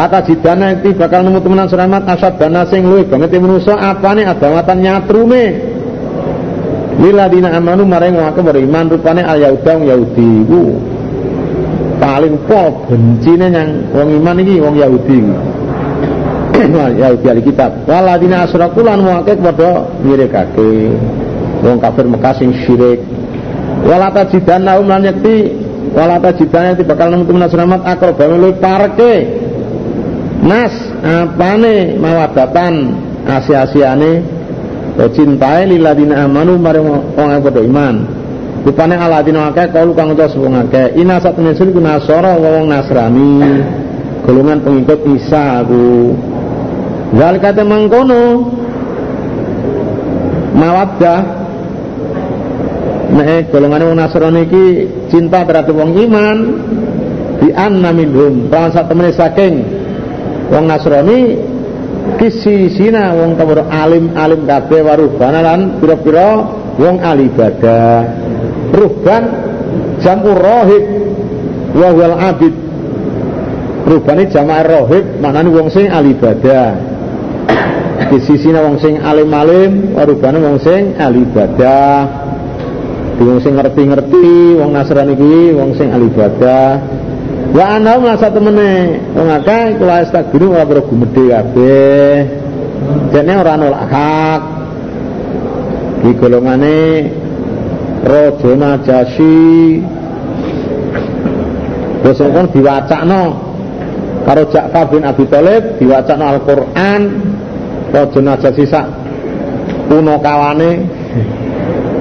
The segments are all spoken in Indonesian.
Lata jidana itu bakal nemu temenan seramat asad dana sing luwih banget manusa apane adawatan nyatrume dina amanu maring wong beriman rupane al yahuda Yahudi ku paling po bencine yang wong iman iki wong Yahudi Yahudi ahli kitab. Waladina asraku lan wong akeh padha wong kafir Mekah sing syirik. Walata jidana um lan yakti walata jidana yakti bakal nemu temenan seramat akrobawe luwih parke Mas apane mawadatan asia-asiane cintae liladina amanu maring wong padha iman. Rupane aladina akeh kaulu kang utus wong akeh. Ina satune sing nasara wong Nasrani. Golongan pengikut Isa aku. Zalika mangkono mawaddah Nek golongan wong Nasrani iki cinta terhadap wong iman di anna minhum. Lan sak saking wong Nasrani kisi sina wong kamur alim alim kabeh warubana lan pira-pira wong alibadah ruban jamu rohib wa wal abid. Rubane jamaah rohib maknane wong sing alibadah kisi sina wong sing alim-alim warubana wong sing alibadah wong sing ngerti-ngerti wong Nasrani iki wong sing alibadah Wa ana lan satemene wong akeh kula astagfiru ora perlu gumedhe kabeh. Dene ora nolak hak. Di golongane Raja Najasi Terus kon diwacakno. Karo Ja'far bin Abi Thalib diwacakno Al-Qur'an. Raja Najasi sak kuno kawane.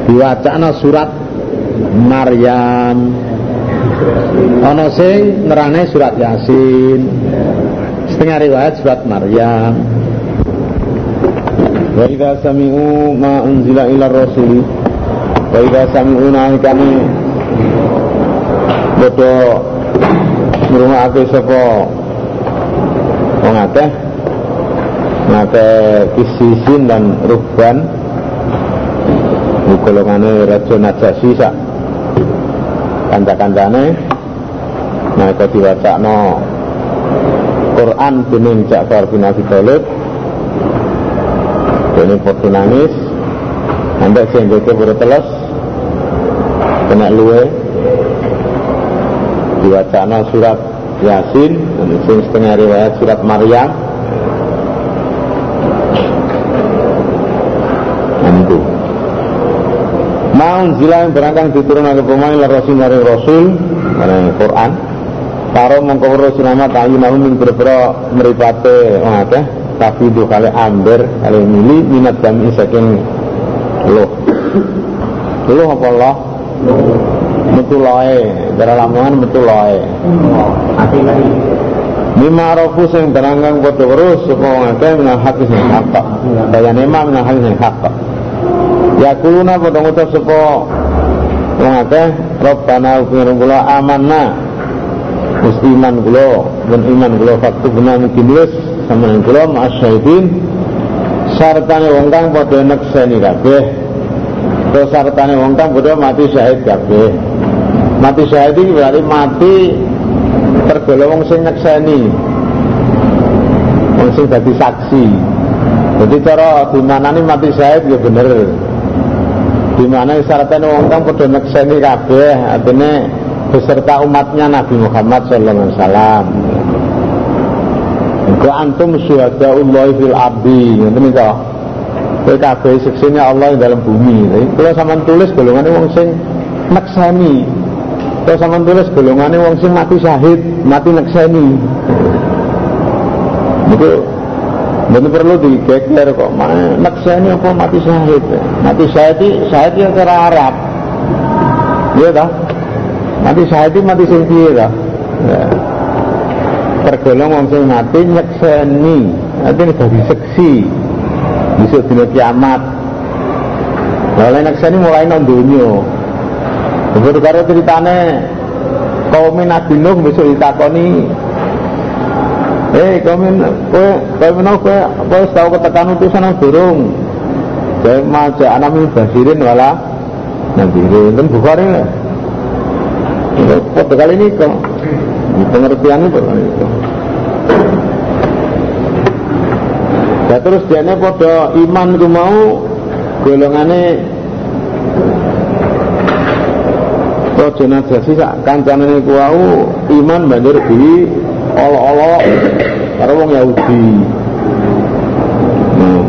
Diwacakno surat Maryam ana sing nerane surat Yasin. Setengah riwayat surat Maryam. Wa idza sami'u ma unzila ila rasuli wa idza sami'u kami bodo ngrungokake sapa? Wong akeh. Ngake kisisin dan rubban golongane raja najasi sak. Kanca-kancane mereka no Quran dening Ja'far bin Abi Thalib. Ini padha nangis. Sampai jeke pada teles. Kena luwe. No surat Yasin. Sing setengah riwayat surat Maryam. Maun zila yang berangkang diturunkan ke pemain rasul. Rasul Quran Karo mengkau rasul nama tayu nahu min berbera meripate Mengake Tapi itu kali amber Kali mili minat jami saking Loh. Loh apa Allah Metu loe Dari lamongan metu loe. Lima rofu sing berangkang kodoh terus Supaya mengake minal hati sing hakka Daya nema minal hati sing hakka Ya kuluna padha ngucap sapa wong akeh Rabbana ukhir kula amanna Wis iman kula dan iman kula faktu guna mungkin wis sampeyan kula ma'asyahidin sartane wong kang padha nekseni kabeh. To sartane wong kang mati syahid kabeh. Mati syahid iki berarti mati tergolong sing nyekseni wong sing saksi. Jadi cara nih mati syahid ya bener. Di mana syaratnya wong kang nekseni kabeh artinya beserta umatnya Nabi Muhammad wasallam Ku antum Allah fil abdi ngoten niku Kowe kabeh seksinya Allah dalam bumi kalau sampean tulis golongane wong sing nekseni Kalau sampean tulis golongane wong sing mati syahid mati nekseni Itu Benar perlu digeger kok. Naksani apa mati syahid? Mati syahid syahid yang cara Arab. Iya dah. Mati syahid mati sing piye dah. Ya. Tergolong wong sing mati nyekseni. Artinya dari seksi. Bisa dina kiamat. Lalu nyekseni mulai nang donya. Begitu karo ceritane kaum Nabi Nuh besok ditakoni Eh, kami kowe kowe menawa kowe kowe tau ketekan utusan nang durung. Kowe maja anak min basirin wala nadirin. Dan Bukhari lah. Kali ini kok pengertian itu. Ya terus dene padha iman ku mau golongane Raja Najasi sak kancane ku wau iman banjur di olok-olok karo wong Yahudi. Nah,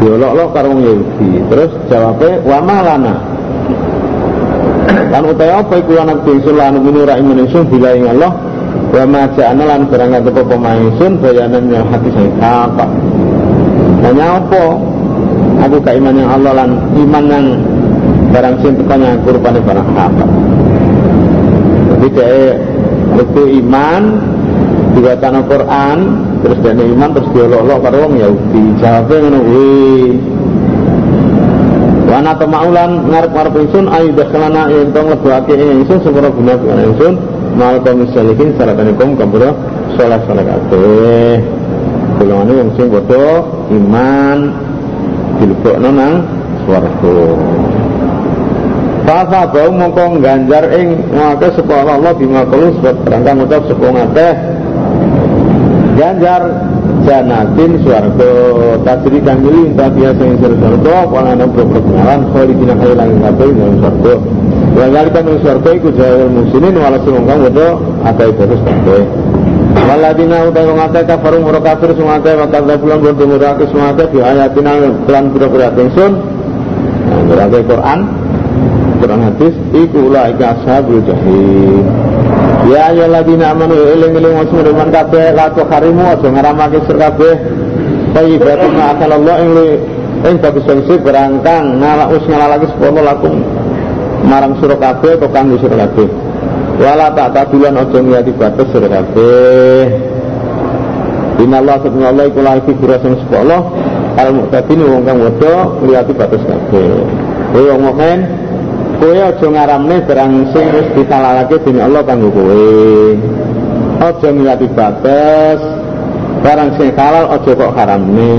diolok-olok karo wong Yahudi. Terus jawabnya wa malana. Lan utai apa iku anak bingsun lan minu ra iman ingsun bila ing Allah wa ma ja'ana lan barang kata pemain ingsun bayanan yang hati saya apa. Hanya apa? Aku iman yang Allah lan iman yang barang sing tekanya kurupane barang apa. Jadi dia itu iman diwaca Quran terus dia iman terus diolok-olok karo wong Yahudi jawabnya ngono Wana temaulan ngarep-ngarep ingsun ayu dakhalana yen tong ing ingsun sepura guna ingsun. Mal kaum salihin saratane kaum kampura saleh saleh kabeh. Golongane wong sing padha iman dilebokno nang swarga. Fasa bau mongko ganjar ing ngake sapa Allah bima kalu sebab berangkang ucap sapa ngakeh ganjar janatin swarga tajri kang milih tak biasa ing swarga ana ana berpengalan khalidina khairan ing kabeh ing swarga Wa zalika min swarga iku jahil muslimin wala sing kang wedo akeh terus kabeh Waladina utai wong akeh kafaru mura kafir sing akeh wa kadzabulan bodo mura akeh sing akeh di ayatina lan pira-pira ingsun berarti Quran Quran hadis iku ulaika ashabul jahim. Ya ya ladina amanu iling-iling wasmu iman kabeh la harimu aja ngaramake sir kabeh. Tayyibatu ma Allah ing ing bagus sing berangkang ngalak us ngalalake sepuluh lakum. Marang sira kabeh to kanggo sira kabeh. Wala tak tadulan aja ngiyati batas sira kabeh. Inallah subhanahu iku lagi figura sing sepuluh al muqtadin wong kang wedo ngiyati batas kabeh. Kowe wong mukmin kowe aja ngaramne barang sing wis ditalalake dening Allah kanggo kowe. Aja ngiyati batas barang sing halal aja kok haramne.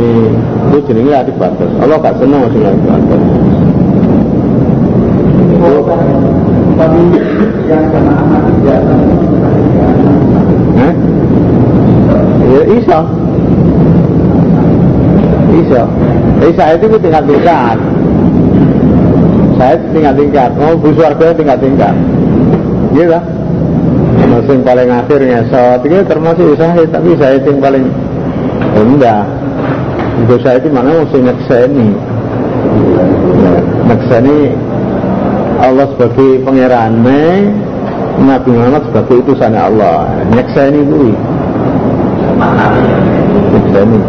Itu jenenge ngiyati batas Allah gak seneng sing ngiyati batas tapi yang jamaah mati biasa? Ya isa Isa Isa itu tingkat tingkat saya tingkat-tingkat mau bus warga tingkat-tingkat iya lah yang paling akhir ngesot. Itu termasuk saya. Tapi saya yang paling rendah. Itu saya itu mana mesti nyekseni. Nyekseni Allah sebagai pangerannya Nabi Muhammad sebagai utusannya Allah. Nyekseni itu nyekseni.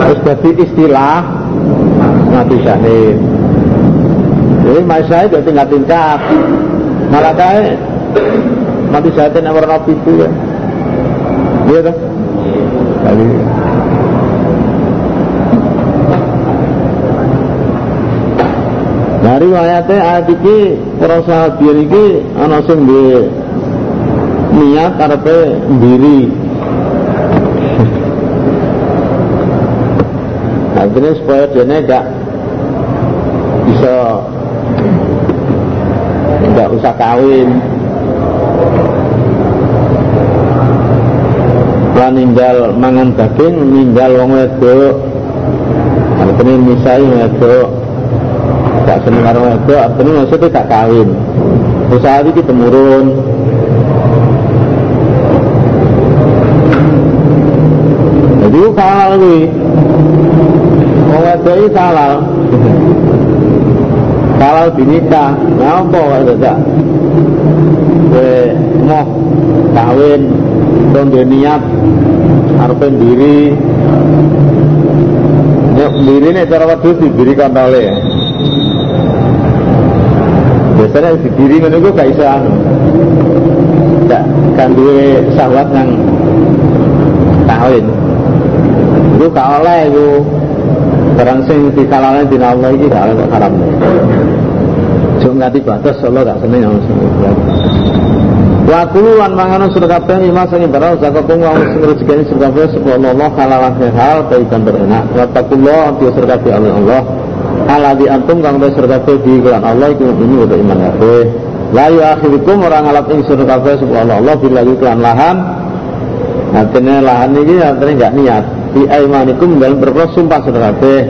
Terus jadi istilah Nabi Syahid jadi masa itu tingkat-tingkat. Malah kayak mati saya nomor nabi itu ya. Iya kan? Kali. Nah riwayatnya ayat ini para sahabat ini ana sing di niat karepe ndiri. Akhirnya supaya dia gak bisa tidak usah kawin. Lah ninggal mangan daging ninggal wong wedok. Artinya misai wedok. Gak seneng karo wedok artinya maksudnya gak kawin. Usaha ini temurun. Jadi halal ini wong wedok ini halal kalau dinikah ngapa kok dadak kowe mau kawin dong niat arepe diri Nyok diri nih cara wedhus dibiri kontole ya. Biasanya diri ngono iku gak iso anu. Gak kan duwe sahabat nang kawin. Iku gak oleh. Barang sing dikalane dina Allah iki gak kok haram. Jom ngati batas Allah gak seneng sing Wa kulu lan surga kabeh lima sing barang zakakum wa sing rezekine surga kabeh Allah halalan hal baikan berenak. Wa taqullah dia surga kabeh Allah di antum kang wis kabeh di kelan Allah iku ini udah iman kabeh. La yu'akhirukum orang ngalap ing surga kabeh sapa Allah bila kelan lahan. Artinya lahan ini artinya enggak niat di aimanikum dalam berpros sumpah sira kabeh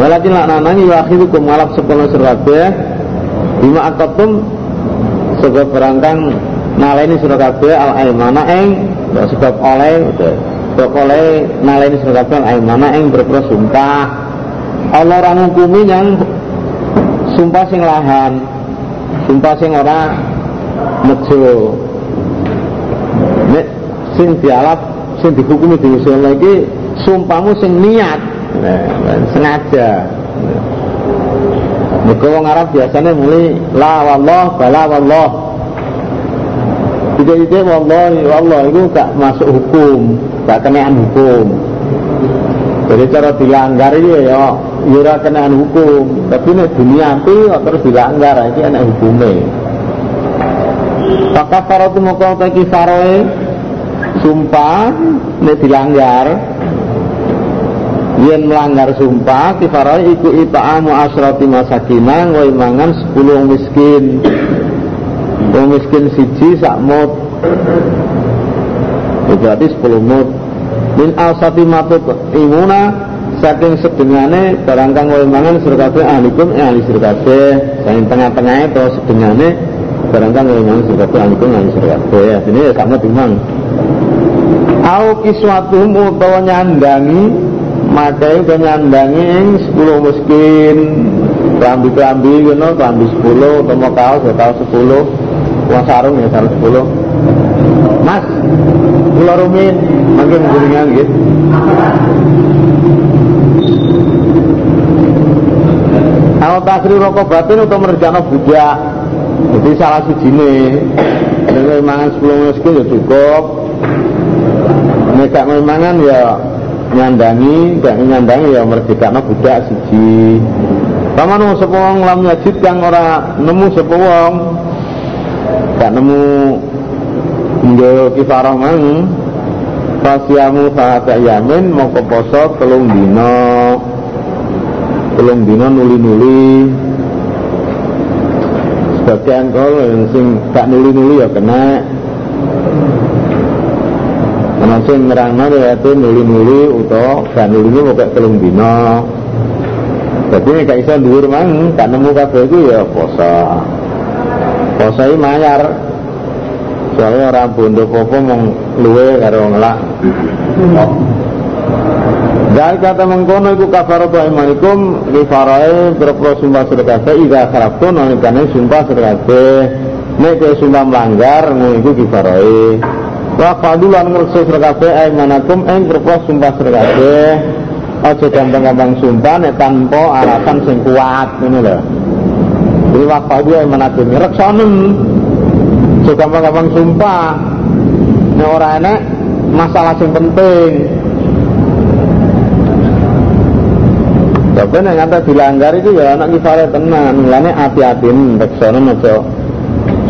walakin lak nanangi wa akhirukum ngalap sekolah sira kabeh bima akatum sebab berangkang naleni sira kabeh al aimana ing sebab oleh sebab oleh naleni sira kabeh al aimana ing berpros sumpah. Allah ora ngukumi yang sumpah sing lahan sumpah sing ora nek sing dialap sing dihukumi diusul lagi sumpahmu sing niat. Nah, sengaja. Mereka orang Arab biasanya mulai la wallah bala wallah. Ide-ide wallah wallah itu gak masuk hukum gak kenaan hukum. Jadi cara dilanggar ini ya ya kenaan hukum. Tapi ini dunia itu terus dilanggar ini enak hukumnya. Maka faratu moko teki faroe sumpah nek dilanggar yen melanggar sumpah kifaroe iku ita'amu asrati masakina wa mangan 10 miskin. Wong miskin siji sak mut. Berarti 10 mut. Min asati matut imuna saking sedengane barang kang wae mangan sira kabeh ahlikum ahli sira kabeh saking tengah-tengahnya to sedengane barang kang wae mangan sira kabeh ahlikum ahli sira kabeh ini ya sama timang au kiswatuhum utawa nyandangi makai utawa nyandangi ing 10 miskin. Kelambi-kelambi ngono kelambi 10 utawa kaos ya kaos 10 uang sarung ya sarung 10 mas kula rumin mangke guringan gitu Kalau tasri rokok batin atau merjana budak Jadi salah si jine Dengan mangan 10 miskin ya cukup. Nek mangan ya nyandangi, gak nyandangi ya merdekana budak siji. Pamanu sapa wong lam yajid kang ora nemu sapa wong? Gak nemu. Nggo kifarah mang. Fasiamu sahata yamin mongko poso telung dino telung dino nuli-nuli. Sebagian kol yang sing gak nuli-nuli ya kena sing nerangno riwayate nuli-nuli utawa gak nuli pokoke telung dina. Dadi gak iso dhuwur mang, gak nemu kabeh ya poso. Poso iki mayar. Soalnya orang bondo popo mong luwe karo ngelak. Dari kata mengkono iku kafaratu imanikum li farai berpro sumpah sedekah ida kharaftu nalikane sumpah sedekah nek sumpah melanggar ngono iku kifarai wa fadulan ngerso serkabe aimanakum ing berpos sumpah serkabe aja gampang-gampang sumpah nek tanpa alasan sing kuat ini lho. Jadi wa fadu aimanakum reksonen aja gampang-gampang sumpah. Nek ora enek masalah sing penting. Tapi nek kata dilanggar itu ya anak kifare tenan, mulane hati-hati reksonen aja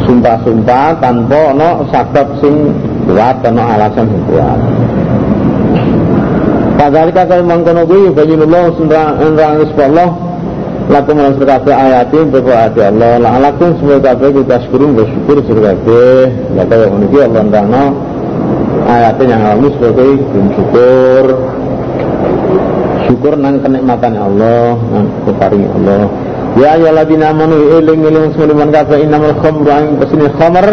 sumpah-sumpah tanpa ono sabab sing kuat karena alasan yang kuat. Padahal kata mengkono kuwi bayyinullah sunrang Allah lakum lan sirkabe ayati beberapa ayat Allah. La alakum semua kabeh kita syukurin bersyukur sirkabe ya kaya ngono iki Allah nerangno ayatnya yang alami sebagai syukur syukur nang kenikmatan Allah nang keparing Allah. Ya ya ladina amanu iling iling semuliman kabeh innamal khamru ang khamr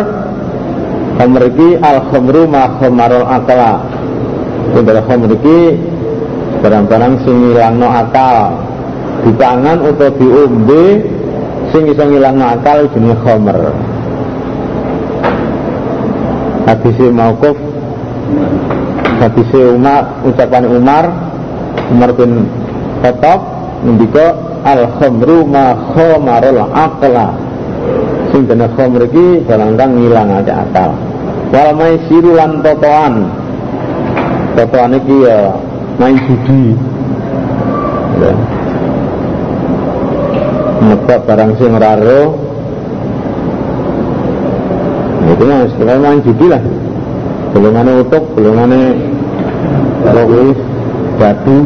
khamr iki al khamru ma khamarul akala Sebenarnya khamr iki barang-barang sing ngilangno akal. Dipangan atau diombe sing iso ngilangno akal jenenge khamr. Hadis mauquf hadis Umar ucapan Umar Umar bin Khattab ngendika al khamru ma khamarul aqla sing dene khamr iki barang kang ngilangake akal wal maisiru lan totoan. Totoan iki ya main judi. Ya. nebak barang sing raro itu mah istilahnya main judi lah. Belumane utuk belumane pokoknya batu.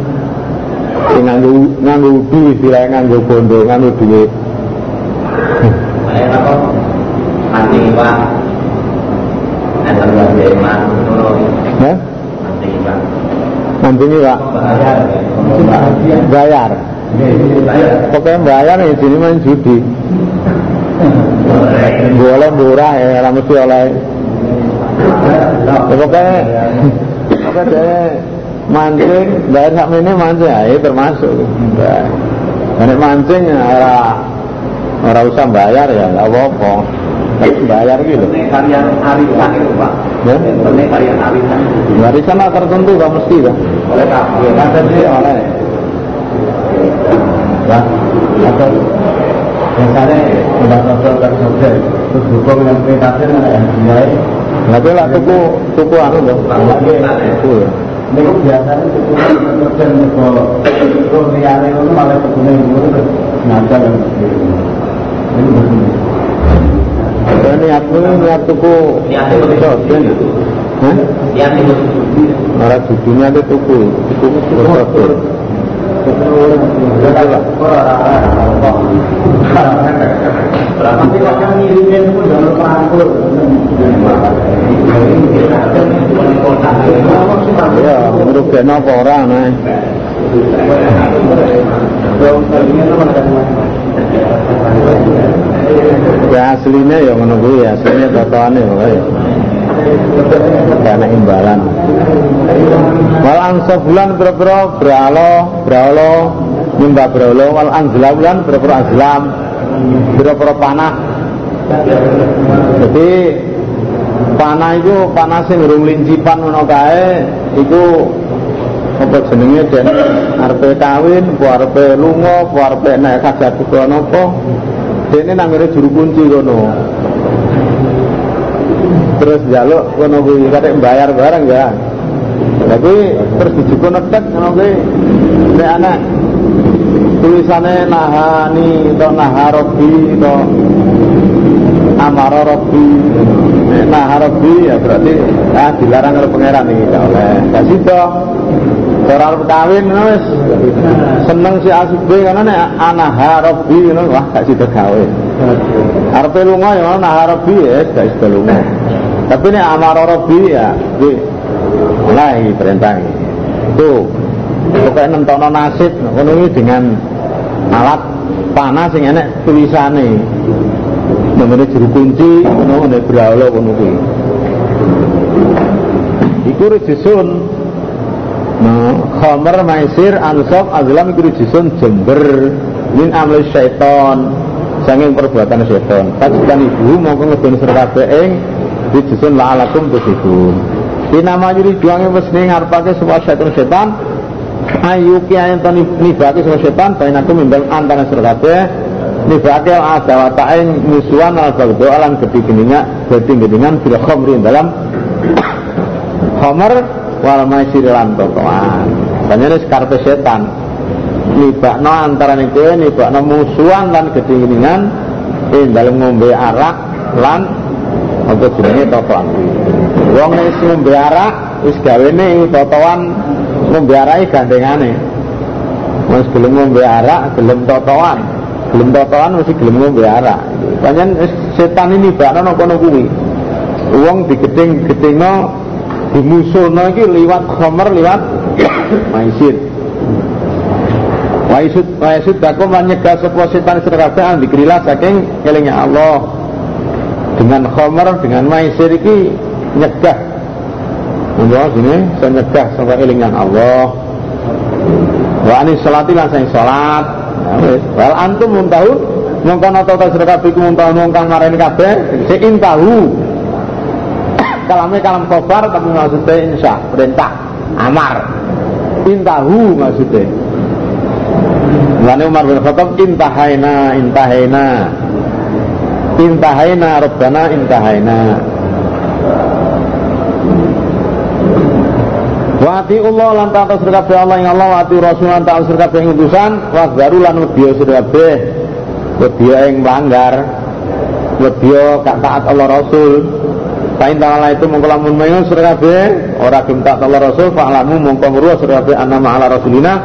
Nganggo nganggo udu istilahnya nganggo bondo nganggo duit Ayo apa? Mati pak Mancing Pak. Bayar. Pokoknya bayar ya sini main judi. Boleh murah ya, ora mesti oleh. Ya, pokoknya pokoknya dia mancing, bayar sak ini mancing ya termasuk. Nek mancing ya ora ora usah bayar ya enggak apa-apa. Bayar gitu. Kalian arisan itu Pak. Ya? Ini arisan. Warisan lah tertentu kan mesti kan. Oleh. Ada sih oleh. Nah, atau biasanya udah sosial sosial terus hukum yang kreatif yang Tapi lah tuku tuku anu dong. Tuku ya. ini biasanya hukum yang sosial itu terus liane itu malah yang terus ngajar ini Saya niatku niat tuku Niat tuku. Hah? Itu tuku, tuku tuku. Tapi itu angkul. Ya, merugikan apa orang nih? Ya aslinya ya kuwi ya, aslinya totoane pokoknya. Karena imbalan. Wal angsa bulan pira-pira bralo, bralo, nyembah bralo wal anzla bulan pira-pira azlam, pira-pira panah. Jadi panah itu panah sing urung lincipan ngono kae iku apa jenenge den arepe kawin, arepe lunga, arepe nek hajat uga napa. Dene nang ngene juru kunci kono. Terus jaluk kono kuwi kate bayar bareng ya. Tapi terus dijuko netek ngono kuwi nek anak tulisannya nahani atau naharobi atau amaro robi Nek naharobi ya berarti ah dilarang oleh pangeran gak oleh gak sido orang kawin wis. Seneng si asubi karena nek anaharobi ngono wah gak sido gawe. Arepe lunga ya ngono naharobi ya gak sido lunga. Tapi nek amaro robi ya kuwi mulai perintah itu pokoknya nentono nasib ngono dengan alat panah sing enek tulisane. Namanya juru kunci ngono ngene brawala ngono kuwi. Iku rejisun khamar maisir ansab azlam iku rejisun jember. Min amli syaiton. Saking perbuatan syaiton. Kajikan ibu mongko ngedon sira kabeh ing rejisun la'alakum tusibun Inama yuri juangnya mesni ngarepake semua syaitan syaitan. Ayu kiai to nibake sama setan bain aku mimbang antara sira kabeh nibake adawa ta'ing musuhan al bagdo alam gede geninga gede geningan bila khamrin dalam khamar wal maisir lan totoan banyak ini karpe setan nibakno antara niku nibakno musuhan lan gede geningan ing dalam ngombe arak lan apa jenenge totoan wong nek ngombe arak wis gawene totoan ngombe arak gandengane. Wis gelem ngombe arak, gelem totoan. Gelem totoan mesti gelem ngombe arak. Setan ini bakno kono kuwi. Wong digedeng-gedengno dimusuhno iki liwat khamar liwat maisir. Waisud waisud dakum lan nyegah sapa setan serkabeh dikrilah saking elingnya Allah. Dengan khamar dengan maisir iki nyegah Allah sini saya nyegah sampai elingan Allah. Wa anis salati lan sing salat. Ya wal antum muntahu mongkon atau ta sira kabeh muntahu kabeh sing. Kalame kalam kofar tapi maksudnya insya perintah amar. Intahu maksudnya. Wani Umar bin Khattab intahaina intahaina. Intahaina rabbana intahaina. Wati Allah lan ta'ata sirkabe Allah yang Allah Wati Rasul lan ta'ata sirkabe yang utusan Wasdaru lan wadiyo sirkabe Wadiyo yang melanggar Wadiyo kak taat Allah Rasul Sain ta'ala itu mengkolamun mayu sirkabe Orang kim taat Allah Rasul Fa'lamu mengkongruh sirkabe Anama ala Rasulina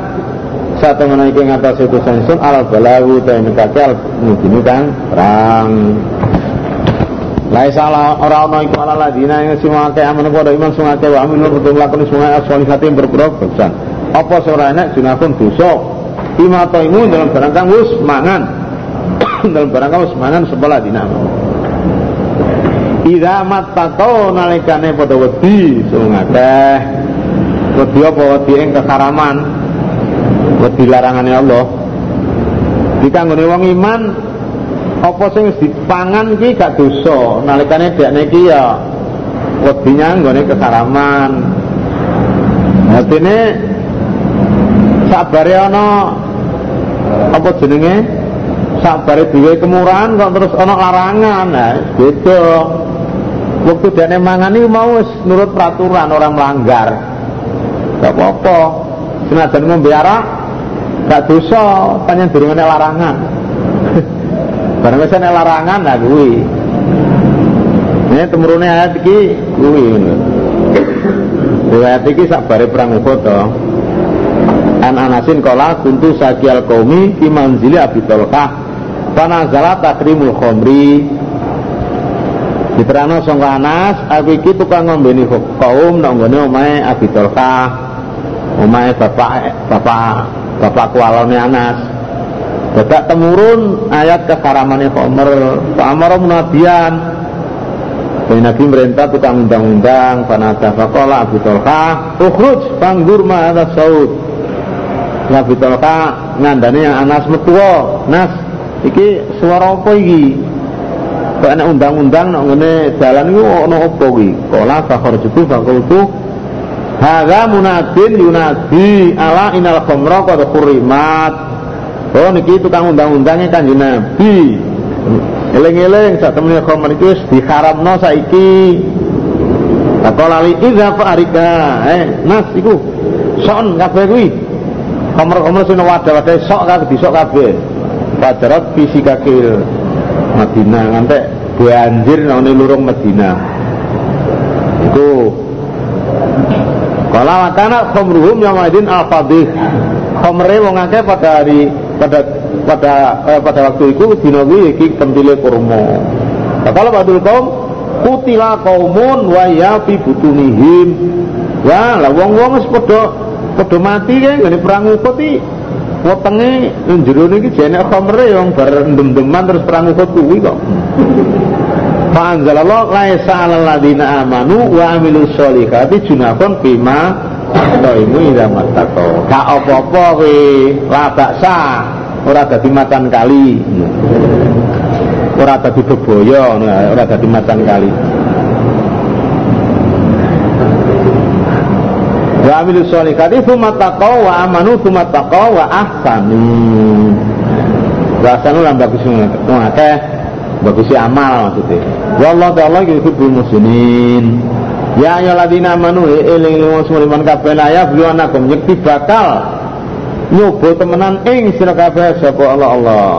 Satu menaiki ngatas itu sensun Al balawu ta'in kakal Mungkin kang Terang Lai salah ora ana iku ala ladina sing akeh amen padha iman sing akeh wa amin kudu nglakoni semua aswalihati berpura besan. Apa ora enek junakun dosa. Bima taimu dalam barang wis mangan. dalam barang wis mangan sebelah dina. Ida mattaqau nalikane padha wedi sing akeh. Wedi apa wedi ing kekaraman. Wedi larangane Allah. Dikanggone wong iman apa sing dipangan ki gak dosa nalikane dekne iki ya wedinya nggone kesaraman artine sabare ana apa jenenge sabare duwe kemurahan kok terus ana larangan nah beda waktu dekne mangan iki mau nurut peraturan orang melanggar gak apa-apa senajan ngombe gak dosa panjang durungane larangan Barang wis ana larangan lah kuwi. Ini temurune ayat iki kuwi ngono. Riwayat iki sabare perang Uhud. An Anasin kala kuntu sakial qaumi fi manzili. Fanazala takrimul khamri. Diterano sangka Anas, aku iki tukang ngombeni kaum nang nggone omahe Abi Talqah. Omahe bapak bapak bapak kualone Anas. Badak temurun ayat kekaramannya Khomer Pak Amar Munadian. Jadi Nabi merintah tukang undang-undang Fanata fakola Abu Tolka Ukhruj panggur saud. Nabi Tolka ngandani yang anas metuwa. Nas Iki suara apa iki Kok undang-undang nak ngene jalan itu ono apa iki Kola fakhor jutu fakultu Haga munadin yunadi ala inal khomro qad kurimat Oh niki tukang undang-undangnya kan Nabi. Eling-eling sak temene khomer iku wis diharamno saiki. Takola li idza. Eh, Nas iku son kabeh kuwi. Khomer-khomer sing wadah-wadah sok kabeh disok kabeh. Padarat fisikakil Madinah ngantek banjir nang lurung Madinah. Iku Kala makana khomruhum yang madin al-fadih Khomre wong akeh pada hari pada pada eh, pada waktu itu dina kuwi iki pentile kurma. Kalau badul kaum kutila kaumun wa ya fi butunihim. Wah, lah wong-wong wis padha mati kae ngene perang Uhud. Wetenge njero niki jenek khamre yang bar ndem-ndeman terus perang Uhud kuwi kok. Fa anzalallahu laisa 'alal ladina amanu wa amilus solihati junahun bima Taimu ila matako. Gak apa-apa kowe, la baksa. Ora dadi macan kali. Ora dadi bebaya, ora dadi macan kali. Wa amilu sholihati tsumma taqaw wa amanu tsumma taqaw wa ahsanu. Wa ahsanu lan bagus akeh bagus amal maksudnya. Wallahu ta'ala yuhibbul muslimin. Ya ayyuhalladzina amanu eling eling semua iman kabeh la blu anakum yakti bakal nyoba temenan ing sira kabeh sapa Allah Allah.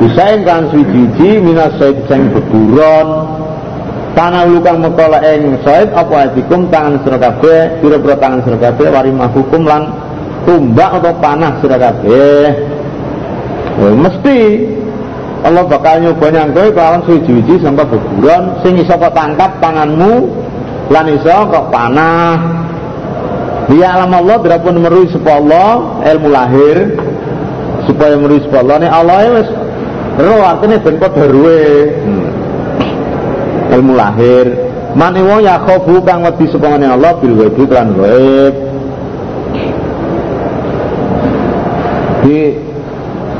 Bisa ing kan suci minas said sing beburon tanah lukang mekola ing said apa adikum tangan sira kabeh pira-pira tangan sira warimah hukum lan tumbak atau panah sira kabeh. mesti. Allah bakal nyoba nyangkoe kelawan suci-suci sampai beburon sing iso kok tangkap tanganmu lan iso kok panah. Dia alam Allah berapun merui supaya Allah ilmu lahir supaya merui supaya Allah ini Allah wis roh artinya ben padha hmm. Ilmu lahir. Mani wong ya khofu kang wedi supaya Allah bil ghaib lan ghaib. Di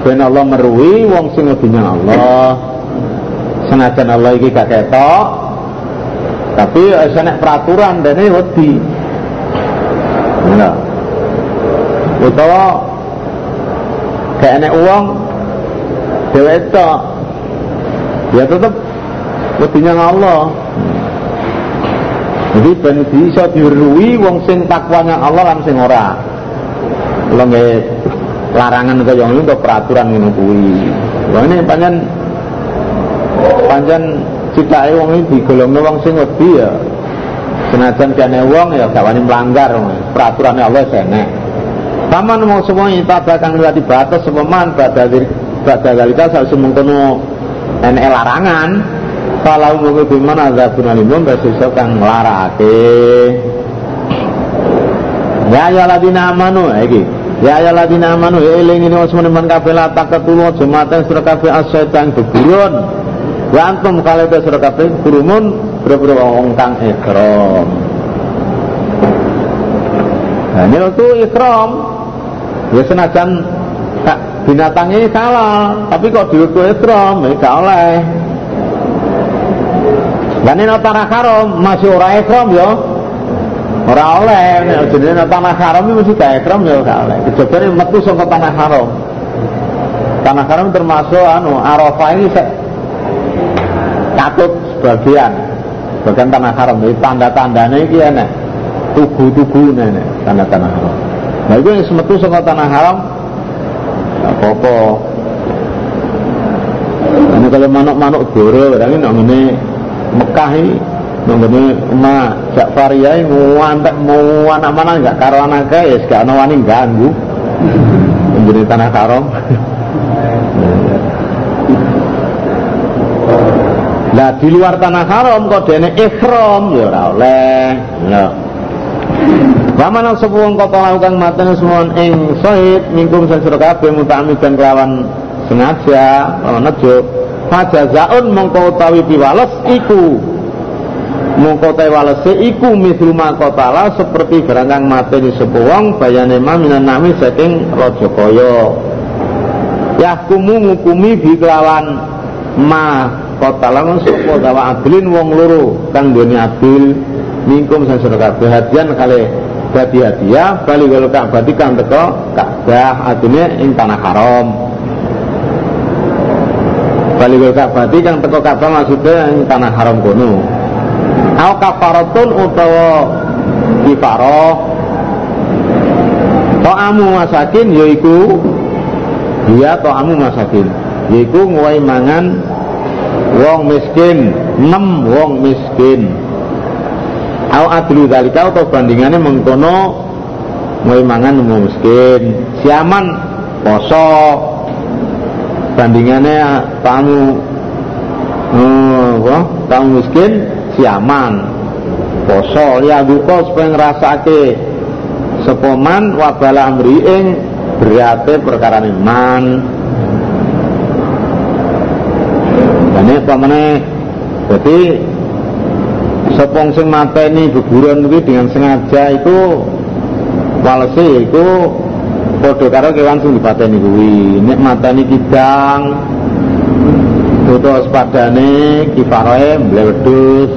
ben Allah merui wong sing wedinya Allah. Senajan Allah iki gak ketok tapi enak peraturan dan ini wedi. Nah. Utawa kayak enak uang dewa itu ya wedinya Allah. Jadi ben bisa dirui wong sing takwanya Allah lan sing ora. Kalau nggak larangan ke yang itu peraturan ngono kuwi. Wong ini panjang panjang citake wong iki digolongno wong sing wedi ya. Senajan kene wong ya gak wani melanggar peraturannya Allah enek. Paman mau semua ibadah kang di batas pada pada dalika sak semengkono enek larangan kalau mungkin bimana azabun alimun bersusah kang nglarakake ya ya ladina amanu iki ya ya ladina amanu ya eling ini wasmun man kabeh la takatulu jemaatan sira kabeh asyaitan beburun wa antum kale sira kabeh kurumun boro-boro wong kang ikram Nah, ini itu ikram. Ya senajan kak binatangnya salah, tapi kok diukur ikram, ya gak oleh. Dan ini tanah haram masih orang ikram ya. Ora oleh, nek jenenge tanah haram iki mesti gak ikram ya gak oleh. Kejabane metu saka tanah haram. Tanah haram termasuk anu Arafah ini se katut sebagian. Bagian tanah haram iki tanda-tandane iki enak. Tugu-tugu nenek tanda-tanda haram. Nah itu yang semetu saka tanah haram gak apa-apa. Ini kalau manuk-manuk doro, barang ini Mekah ini Nunggune ma Ja'fariyah nguantek mau anak mana enggak karo anake ya gak ana wani ganggu. Menjadi tanah haram. Nah di luar tanah haram kok dene ikhram ya ora oleh. Ya. Waman sapa wong kota lakukan matene semua ing sahid mingkum sira kabeh mutamidan kelawan sengaja lawan nejo fajazaun mongko utawi piwales iku. Mongko te walese iku mislu makotala seperti barang kang mateni sapa wong bayane minan nami saking raja kaya. Yahkumu ngukumi bi kelawan ma kotala sapa dawa adlin wong loro kang duweni adil. Mingkum sesuk kabeh hadian kali dadi hadiah bali wal Ka'bah kang teko Ka'bah adine ing tanah haram bali wal Ka'bah. Kang teko Ka'bah maksudnya tanah haram kono. Au kafaratun utawa kifaroh. To'amu masakin yaiku dia to'amu masakin. Yaiku nguwai mangan wong miskin enam wong miskin. Au adlu dalika atau bandingannya mengkono mulai mangan wong miskin. Siaman poso bandingannya tamu oh, tamu miskin siaman poso ya duka supaya ngrasake sepoman wabala amri ing berate perkara man dan ini pamane jadi sepong sing mateni beburon kuwi dengan sengaja itu walese itu padha karo kewan sing dipateni kuwi. Nek mateni kidang utawa sepadane kifaroe mlewedhus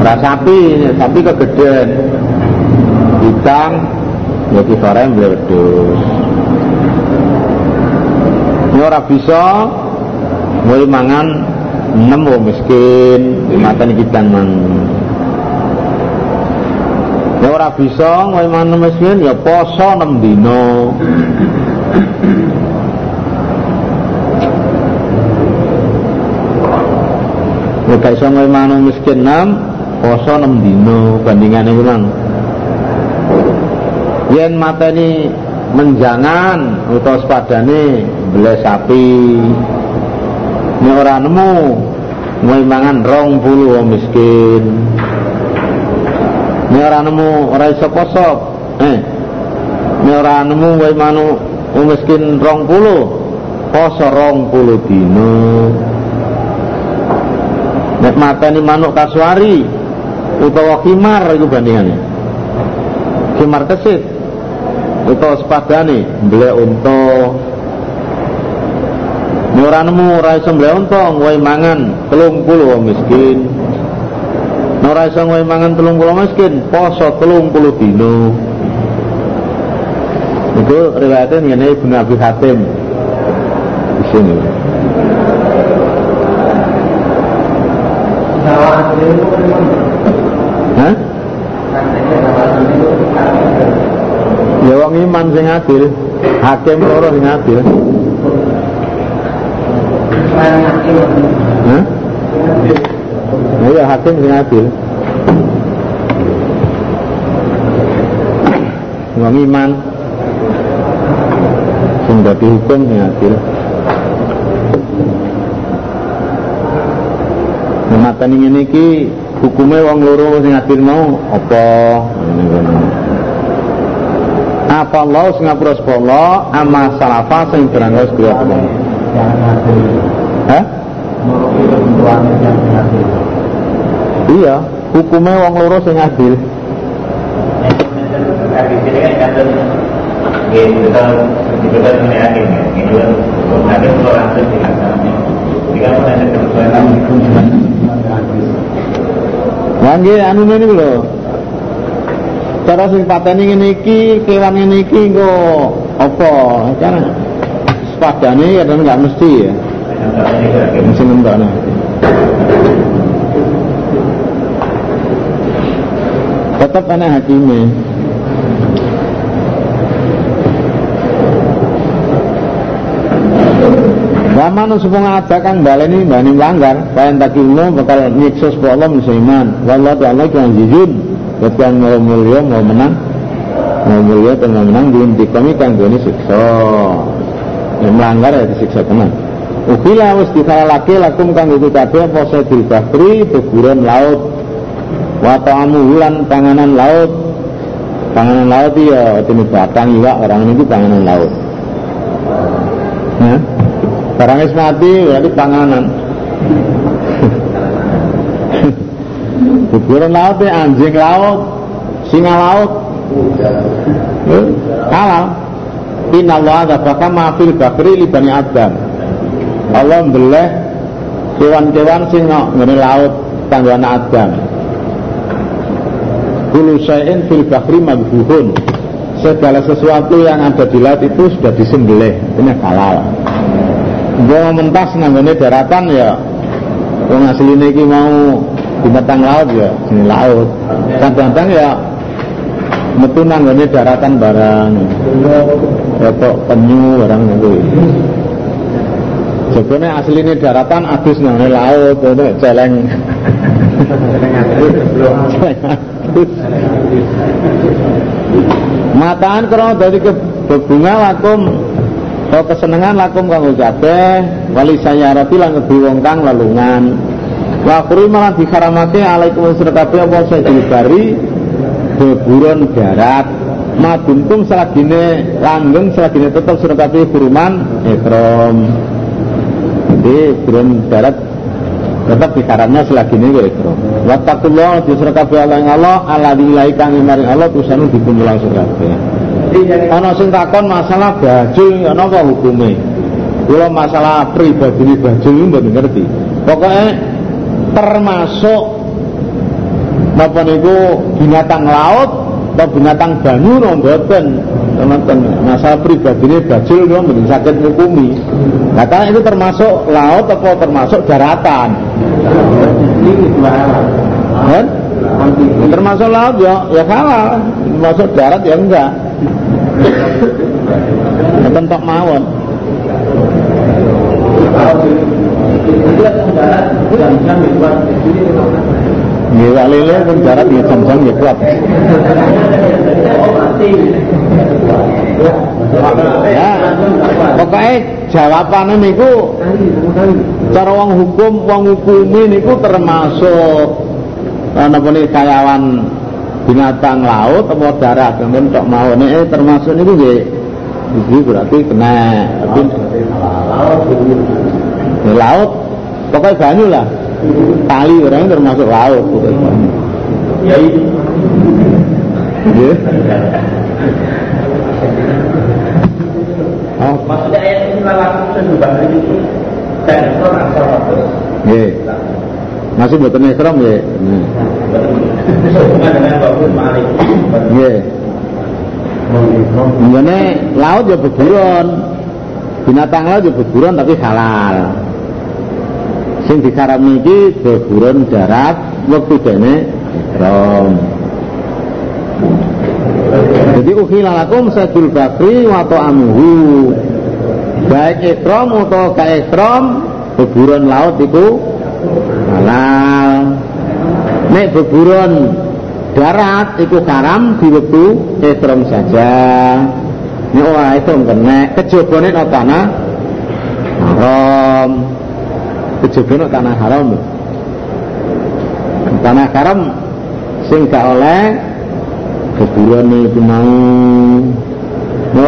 ora sapi sapi kegeden kidang ya kifaroe mlewedhus ini ora bisa mulai mangan enam wong miskin ini kita mang ya ora bisa mulai mangan miskin ya poso enam dino ya gak bisa mulai mangan miskin enam poso enam dino bandingannya memang yen mata ini menjangan utawa sepadane belas sapi ini orang nemu mau mangan rong puluh wong miskin ini orang nemu orang iso eh. Ini orang nemu mau manu miskin rong puluh. Poso rong puluh dino nek mata ini manuk kasuari utawa khimar itu bandingannya. Khimar kesit utawa sepadane beli untuk ora nemu ora iso wae mangan 30 wong miskin. Ora iso wae mangan 30 miskin, poso 30 dino. Itu riwayatnya ngene Ibnu Abi Hatim. Di sini. Hah? Ya wong iman sing adil, hakim loro sing adil. Hah? Nah, ya hakim sing adil. Wong iman sing dadi hukum sing adil. mateni ngene iki hukume wong loro sing adil mau apa ngono. apa Allah sing ngapura sapa Allah ama salafa sing Jangan ngadil. Hah? Iya hukume wong loro sing adil ya, nggih anu ini lho. Cara sing pateni ngene iki, kewan ngene iki engko apa? Kan sepadane kadang nggak mesti ya. Mesti nembakno. Tetap ana hakime. Waman supaya ada kang baleni bani melanggar, kayan tak ilmu bakal nyiksa supaya Allah musliman. Wallahu ta'ala kang jujur, ketika mau mulia mau menang, mau mulia mau menang diinti kami kang gini siksa. Yang melanggar ya disiksa tenang. Ukila wis laki lakum kang itu kabeh apa sedil bahri beburan laut. Wa ta'amu hulan panganan laut. Panganan laut ya ini batang juga orang ini panganan laut. Ya. Barang wis mati berarti panganan. Buburan laut ya anjing laut, singa laut. Halal. Inna Allah zabaka mafil bakri li bani Adam. Allah mbeleh kewan-kewan sing ngene laut tangguhan Adam. Kulu syai'in fil madhuhun. Segala sesuatu yang ada di laut itu sudah disembelih, ini halal. Gua mentas nanggone daratan ya Wong asline iki mau binatang laut ya sini laut. Kadang-kadang ya metu nanggone daratan barang. Rotok penyu barang itu. Jebone asline daratan adus nanggone laut itu celeng. Mataan krono dadi kebunga lakum Oh kesenangan lakum kanggo kabeh wali sayarati lan ngebi wong kang lelungan. Wa kuri malah dikaramake alaikum kabeh apa sedhi bari beburon darat. Maduntum selagine langgeng selagine tetep sira kabeh huruman ikram. Jadi buron darat tetap dikaramnya selagine ya ikram. Wa taqullah di sira kabeh Allah ing Allah ala dilai kang maring Allah tusanu dipumulang sira kabeh. ana sing takon masalah bajul ana apa hukume? Kula masalah pribadi bajul itu mboten ngerti. Pokoknya termasuk napa niku binatang laut atau binatang banyu no mboten. Teman masalah pribadi bajul kula mboten sakit hukumi nah itu termasuk laut atau termasuk daratan kan? termasuk laut ya ya kalah termasuk darat ya enggak Bentok mawon. Nggih wak lele pun darat ya jam-jam ya kuat. Ya, pokoknya jawabannya niku cara wong hukum, wong hukumi niku termasuk napa nih kayawan binatang laut atau darat kemudian tok mau ini eh, termasuk ini nggih. Iki berarti kena tapi ya, laut pokoknya banyu lah tali orang termasuk laut ya iya Oh, Maksudnya ayat ini langsung sesudah itu dan itu asal Nggih. Masih mboten ikram nggih. Hmm. Sehubungan dengan Bapak Malik. Nggih. Ini laut ya beburon. Binatang laut ya beburon tapi halal. Sing dikarep niki beburon darat wektu dene ikram. Jadi ukhila lakum sadul bakri wa ta'amuhu. Baik ikram atau ka ikram beburon laut itu halal. Nek beburon darat itu haram di wektu ikram saja. Nek ora ikram kena kejabane tanah haram. Kejabane nang tanah haram. tanah haram sing oleh kuburan itu mau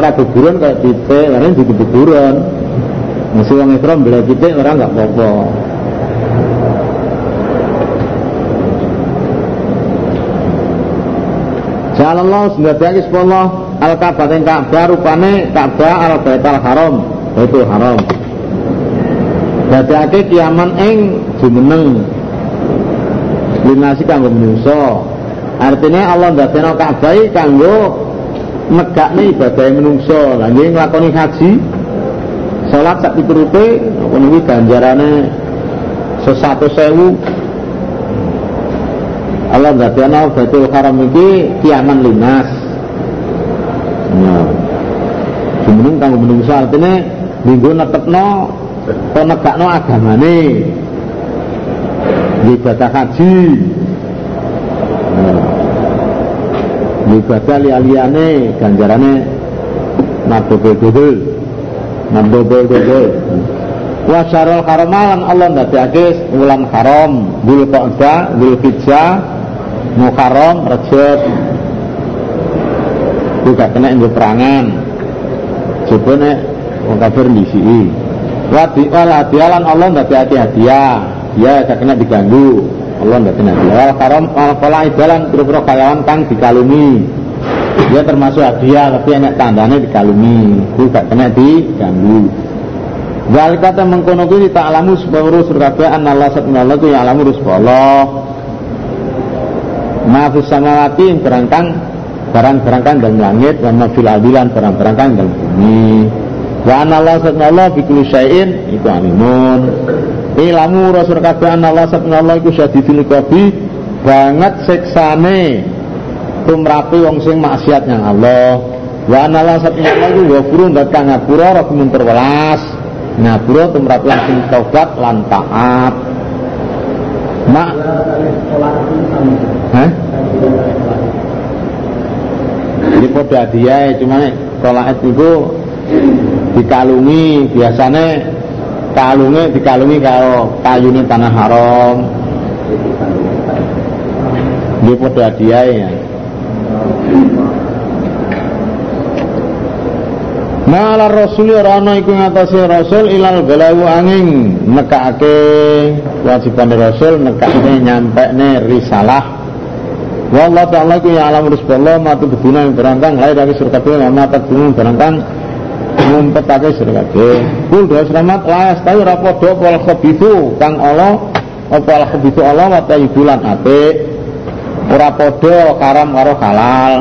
ora kuburan kayak titik karena di kuburan masih wong ikram bela titik orang gak apa-apa. Jalallah sendiri Allah Al-Ka'bah yang Ka'bah rupane Ka'bah al-Baitul Haram. Itu haram Dadake kiaman ing jumeneng linasi kanggo menungso artinya Allah ndadekno Ka'bah kanggo megakne ibadah menungso. Lha nggih nglakoni haji salat sak piturute apa niki ganjarane sesatus sewu Allah ndadekno Baitul Haram iki kiaman linas nah jumeneng kanggo menungso. Artinya minggu netepno to negakno agamane? Ibadah haji. Ibadah liya-liyane ganjarane nabobe dodol nabobe dodol wa syarul haramalan Allah ndadekake wulan haram. Dzul Qa'dah Dzul Hijjah Muharram Rajab. Itu gak kena inggo perangan. Coba nek wong kafir ndisi wadi wal hadialan Allah ndadekake hadiah. Ya kena diganggu. Allah nggak kena wal haram wal pola idalan pura-pura kang dikalungi. Dia termasuk hadiah tapi enak tandanya dikalungi. Itu gak kena diganggu. Wal kata mengkono kuwi tak alamu supaya urus kabeh an Allah satuna Allah ku ya alamu urus Allah. Ma fis samawati berangkang barang-barangkan dalam langit wa ma fil adilan barang-barangkan dalam bumi. Wa an Allah satuna Allah bi kulli syai'in itu alimun. Ilamu rasul kabeh an Allah satuna Allah iku syadidul qabi banget siksane tumrapi wong sing maksiat Allah. Wa an Allah satuna Allah iku ghafurun dat kang ngapura rahimun terwelas. Ngapura tumrap langsung taubat lan taat. Mak Hah? Ini podo hadiah cuma sholat itu dikalungi biasanya kalungnya dikalungi kalau kayunya tanah haram. Ini podo hadiah ya. Malar Rasul ora ana iku ngatasi Rasul ilal balawu angin nekake kewajiban Rasul nekake nyampekne risalah. Wallah ta'ala ku ya alam rusballah matu beduna yang berangkang lahir dari surga kabeh mata gunung berangkang ngumpetake surga kabeh. Kul doa selamat layas tahu rapodo pol khabithu kang Allah. Apa al khabithu Allah wa tayyibulan apik ora padha karam karo halal.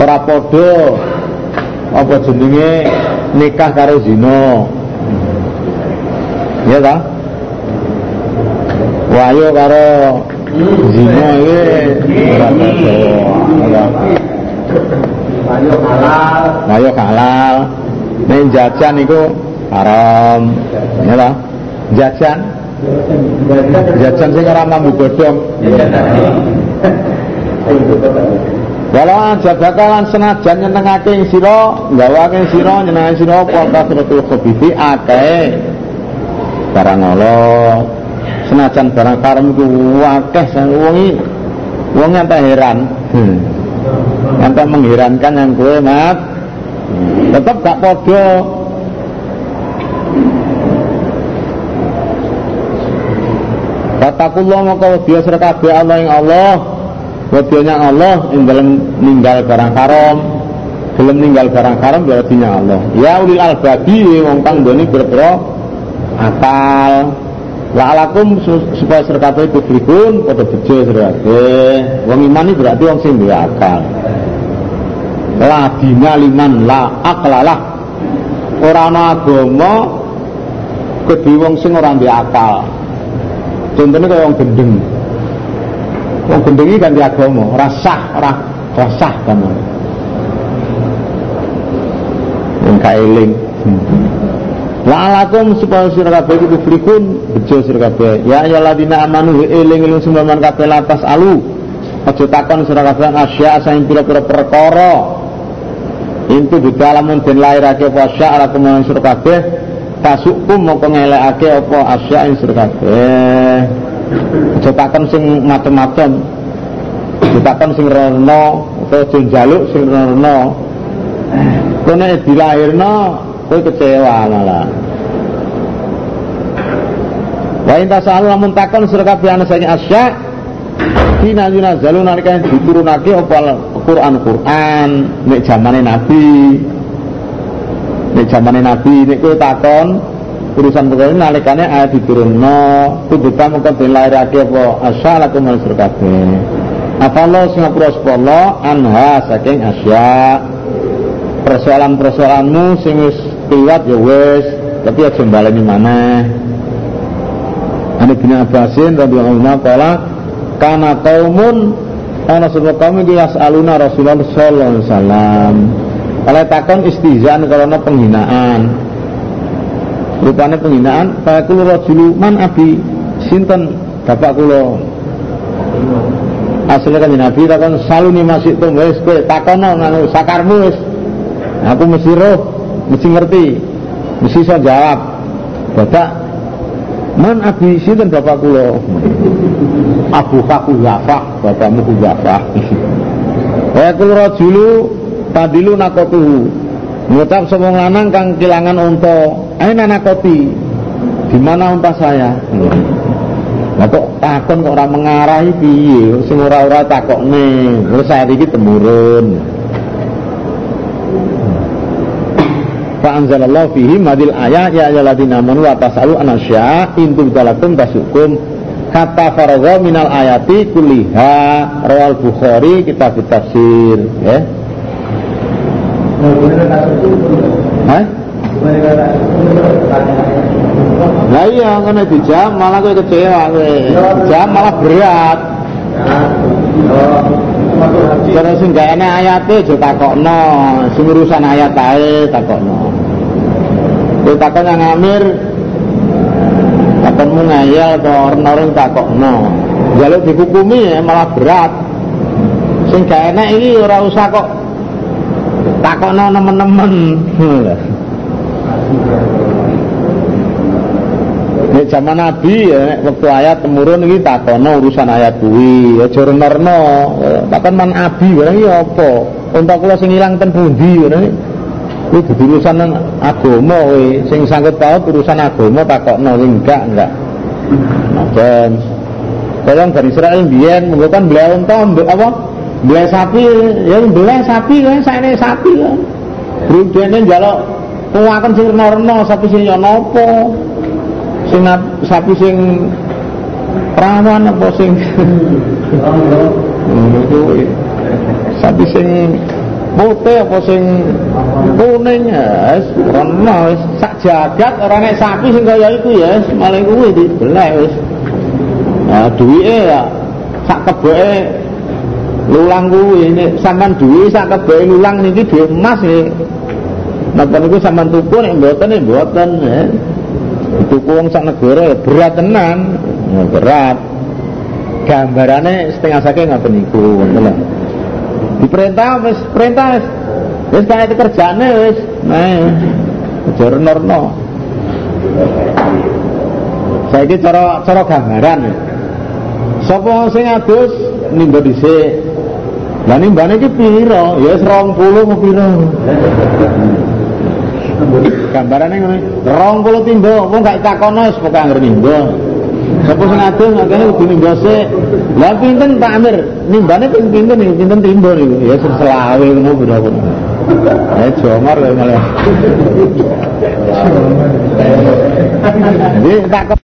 Ora padha apa jenenge nikah karo zina. Ya ta? Wayo karo zina iki ora padha Ayo halal. wayo halal nek jajan iku haram ya ta jajan jajan sing ora mambu godhong Walau aja bakalan senajan nyenengake ing sira, gawake sira nyenengake sira apa kasratul khabiti akeh barang Allah. Senajan barang karam iku akeh sang wong iki wong nyata heran. Hmm. Nyata mengherankan yang kowe, Mat. Tetep gak padha. Katakullah maka dia kabeh Allah yang Allah Wadianya Allah yang dalam ninggal barang haram Dalam ninggal barang haram berartinya Allah Ya ulil albabi Wong kang doni berbero Akal La'alakum supaya serkata itu berikun Pada bejo serkata Wong iman ini berarti sing akal La dina liman la aklalah Orang agama Kedua wong sing orang duwe akal Contohnya kayak wong gendeng Wong gendeng iki ganti agama, ora sah, ora. Wong kaeling. La'alakum supaya sira kabeh kufrikun bejo sira kabeh. Ya ayyuhalladzina amanu eling-eling sumbaman kabeh latas alu. Aja takon sira kabeh asya saing pira-pira perkara. Intu di dalam den lairake apa ala kumawan sira kabeh tasukum moko ngelekake apa asya ing sira kabeh. Aja takon sing macem-macem. Ditakon sing rono utawa aja njaluk sing rono. Kowe nek dilahirno kowe kecewa malah. Wa in tasalu lamun takon sira kabeh ana saking asya Hina yunazzalu nalika diturunake apa Quran Quran nek zamane Nabi. Nek zamane Nabi nek kowe takon urusan perkara nalikane ayat diturunno kuduta mengko dilairake apa asya lakum sira kabeh. Apa Allah singapura sepolo anha saking asya persoalan-persoalanmu sing wis kliwat ya wis tapi aja mbaleni maneh. Ani bin Abbasin radhiyallahu anhu qala kana qaumun ana sebab kaum iki yasaluna Rasulullah sallallahu alaihi wasallam. Oleh takon istizan karena penghinaan. Rupanya penghinaan faqulu rajulu man abi? Sinten? Bapak kula. Asli kan Nabi takon saluni masih tuh wis kowe takono nganu sakarmu wis aku mesti roh mesti ngerti. Mesti iso jawab. Bapak man abi sinten bapak kula? Abu Kaku Zafah bapakmu ku Zafah. Wa kul rajulu tadilu nakotuhu Ngucap semua lanang kang kilangan unta. Aina nakoti. Di mana unta saya? Nah kok takon kok orang mengarahi piye sing ora-ora takokne. Terus saat iki temurun Fa anzalallahu fihi madil ayat ya ayyuhalladzina amanu wa tasalu an asya in tubdalakum tasukum kata faragha minal ayati kuliha rawal bukhari kitab tafsir ya Hah? Lah iya ngene dijam malah kowe kecewa kowe. Jam malah berat. Cara sing gak enak ayate aja takokno, sing urusan ayat ae takokno. Kowe takon yang ngamir takonmu ngayal to orang-orang takokno. Jaluk dihukumi ya malah berat. Sing gak enak iki ora usah kok takokno nemen-nemen. Nek zaman Nabi ya waktu ayat temurun iki takono urusan ayat kuwi, aja renerno. Takon man abi barang iki apa? Unta kula sing ilang ten pundi ngono Kuwi dudu urusan agama kowe, sing sangkut paut urusan agama takokno enggak enggak. Najen. Tolong dari Israel biyen mengko kan beli unta apa? Beli sapi, ya beli sapi kan sakne sapi kan. Rudene njaluk kuwaken sing reno-reno sapi ya napa? Sing sapi sing perawan apa sing kuwi. Sapi sing putih apa sing kuning ya wis sak jagat ora nek sapi sing kaya iku ya malah kuwi dibeleh wis. Nah, duwike ya sak keboke lulang kuwi nek sampean duwe sak keboke lulang niki dhuwit emas nggih. Napa niku sampean tuku nek mboten nek mboten ya. Tuku wong sak negara ya berat tenan. Ya, berat. Gambarane setengah saking ngoten niku ngoten lho. Diperintah wis perintah wis wis kaya kerjane wis. Nah, aja renorno. Saiki cara cara gambaran. Sapa sing adus nimba dhisik. Lah nimbane iki piro? Ya wis 20 apa? Gambarane ngono. 20 timba, wong gak takono wis pokoke anggere nimba. Sapa sing adus makane kudu nimba sik. Lah pinten Pak Amir? Nimbane ping pinten iki? Pinten timba niku? Ya selawe ngono. Eh jongor lho malah. Tak